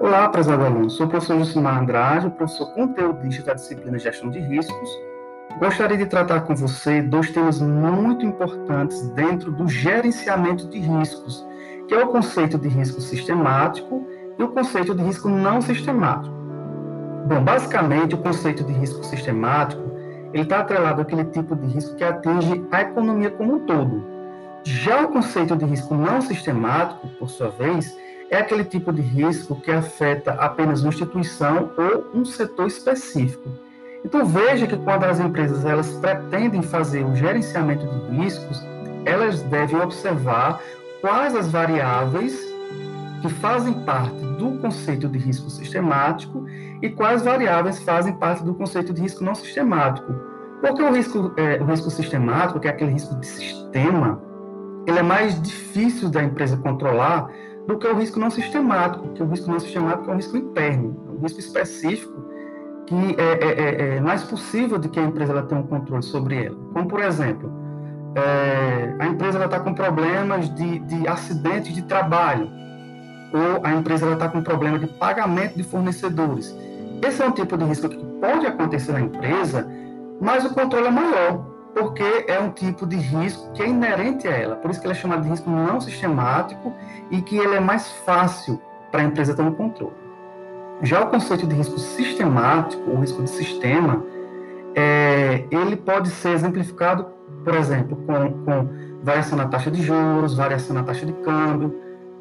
Olá, prezado aluno. Sou o professor Josimar Andrade, professor conteudista da disciplina Gestão de Riscos. Gostaria de tratar com você dois temas muito importantes dentro do gerenciamento de riscos, que é o conceito de risco sistemático e o conceito de risco não sistemático. Bom, basicamente, o conceito de risco sistemático ele está atrelado àquele tipo de risco que atinge a economia como um todo. Já o conceito de risco não sistemático, por sua vez, é aquele tipo de risco que afeta apenas uma instituição ou um setor específico. Então veja que quando as empresas elas pretendem fazer o gerenciamento de riscos, elas devem observar quais as variáveis que fazem parte do conceito de risco sistemático e quais variáveis fazem parte do conceito de risco não sistemático. Porque o risco, é, o risco sistemático, que é aquele risco de sistema, ele é mais difícil da empresa controlar do que o risco não sistemático, que o risco não sistemático é um risco interno, é um risco específico que é, é, é, é mais possível de que a empresa ela tenha um controle sobre ele. Como, por exemplo, é, a empresa está com problemas de, de de trabalho, ou a empresa está com problema de pagamento de fornecedores. Esse é um tipo de risco que pode acontecer na empresa, mas o controle é maior porque é um tipo de risco que é inerente a ela. Por isso que ele é chamado de risco não sistemático e que ele é mais fácil para a empresa ter um controle. Já o conceito de risco sistemático, ou risco de sistema, é, ele pode ser exemplificado, por exemplo, com, com variação na taxa de juros, variação na taxa de câmbio,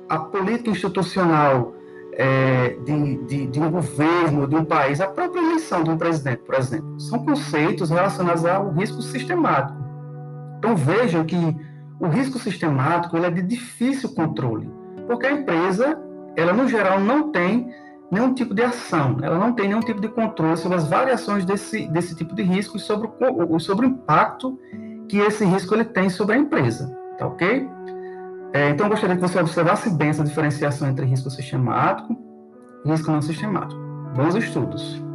a política institucional é, de, de, de, um governo, de um país, a própria eleição de um presidente, por exemplo, são conceitos relacionados ao risco sistemático. Então vejam que o risco sistemático ele é de difícil controle, porque a empresa, ela no geral não tem nenhum tipo de ação, ela não tem nenhum tipo de controle sobre as variações desse, desse tipo de risco e sobre o, sobre o impacto que esse risco ele tem sobre a empresa, tá ok? É, então, eu gostaria que você observasse bem essa diferenciação entre risco sistemático e risco não sistemático. Bons estudos!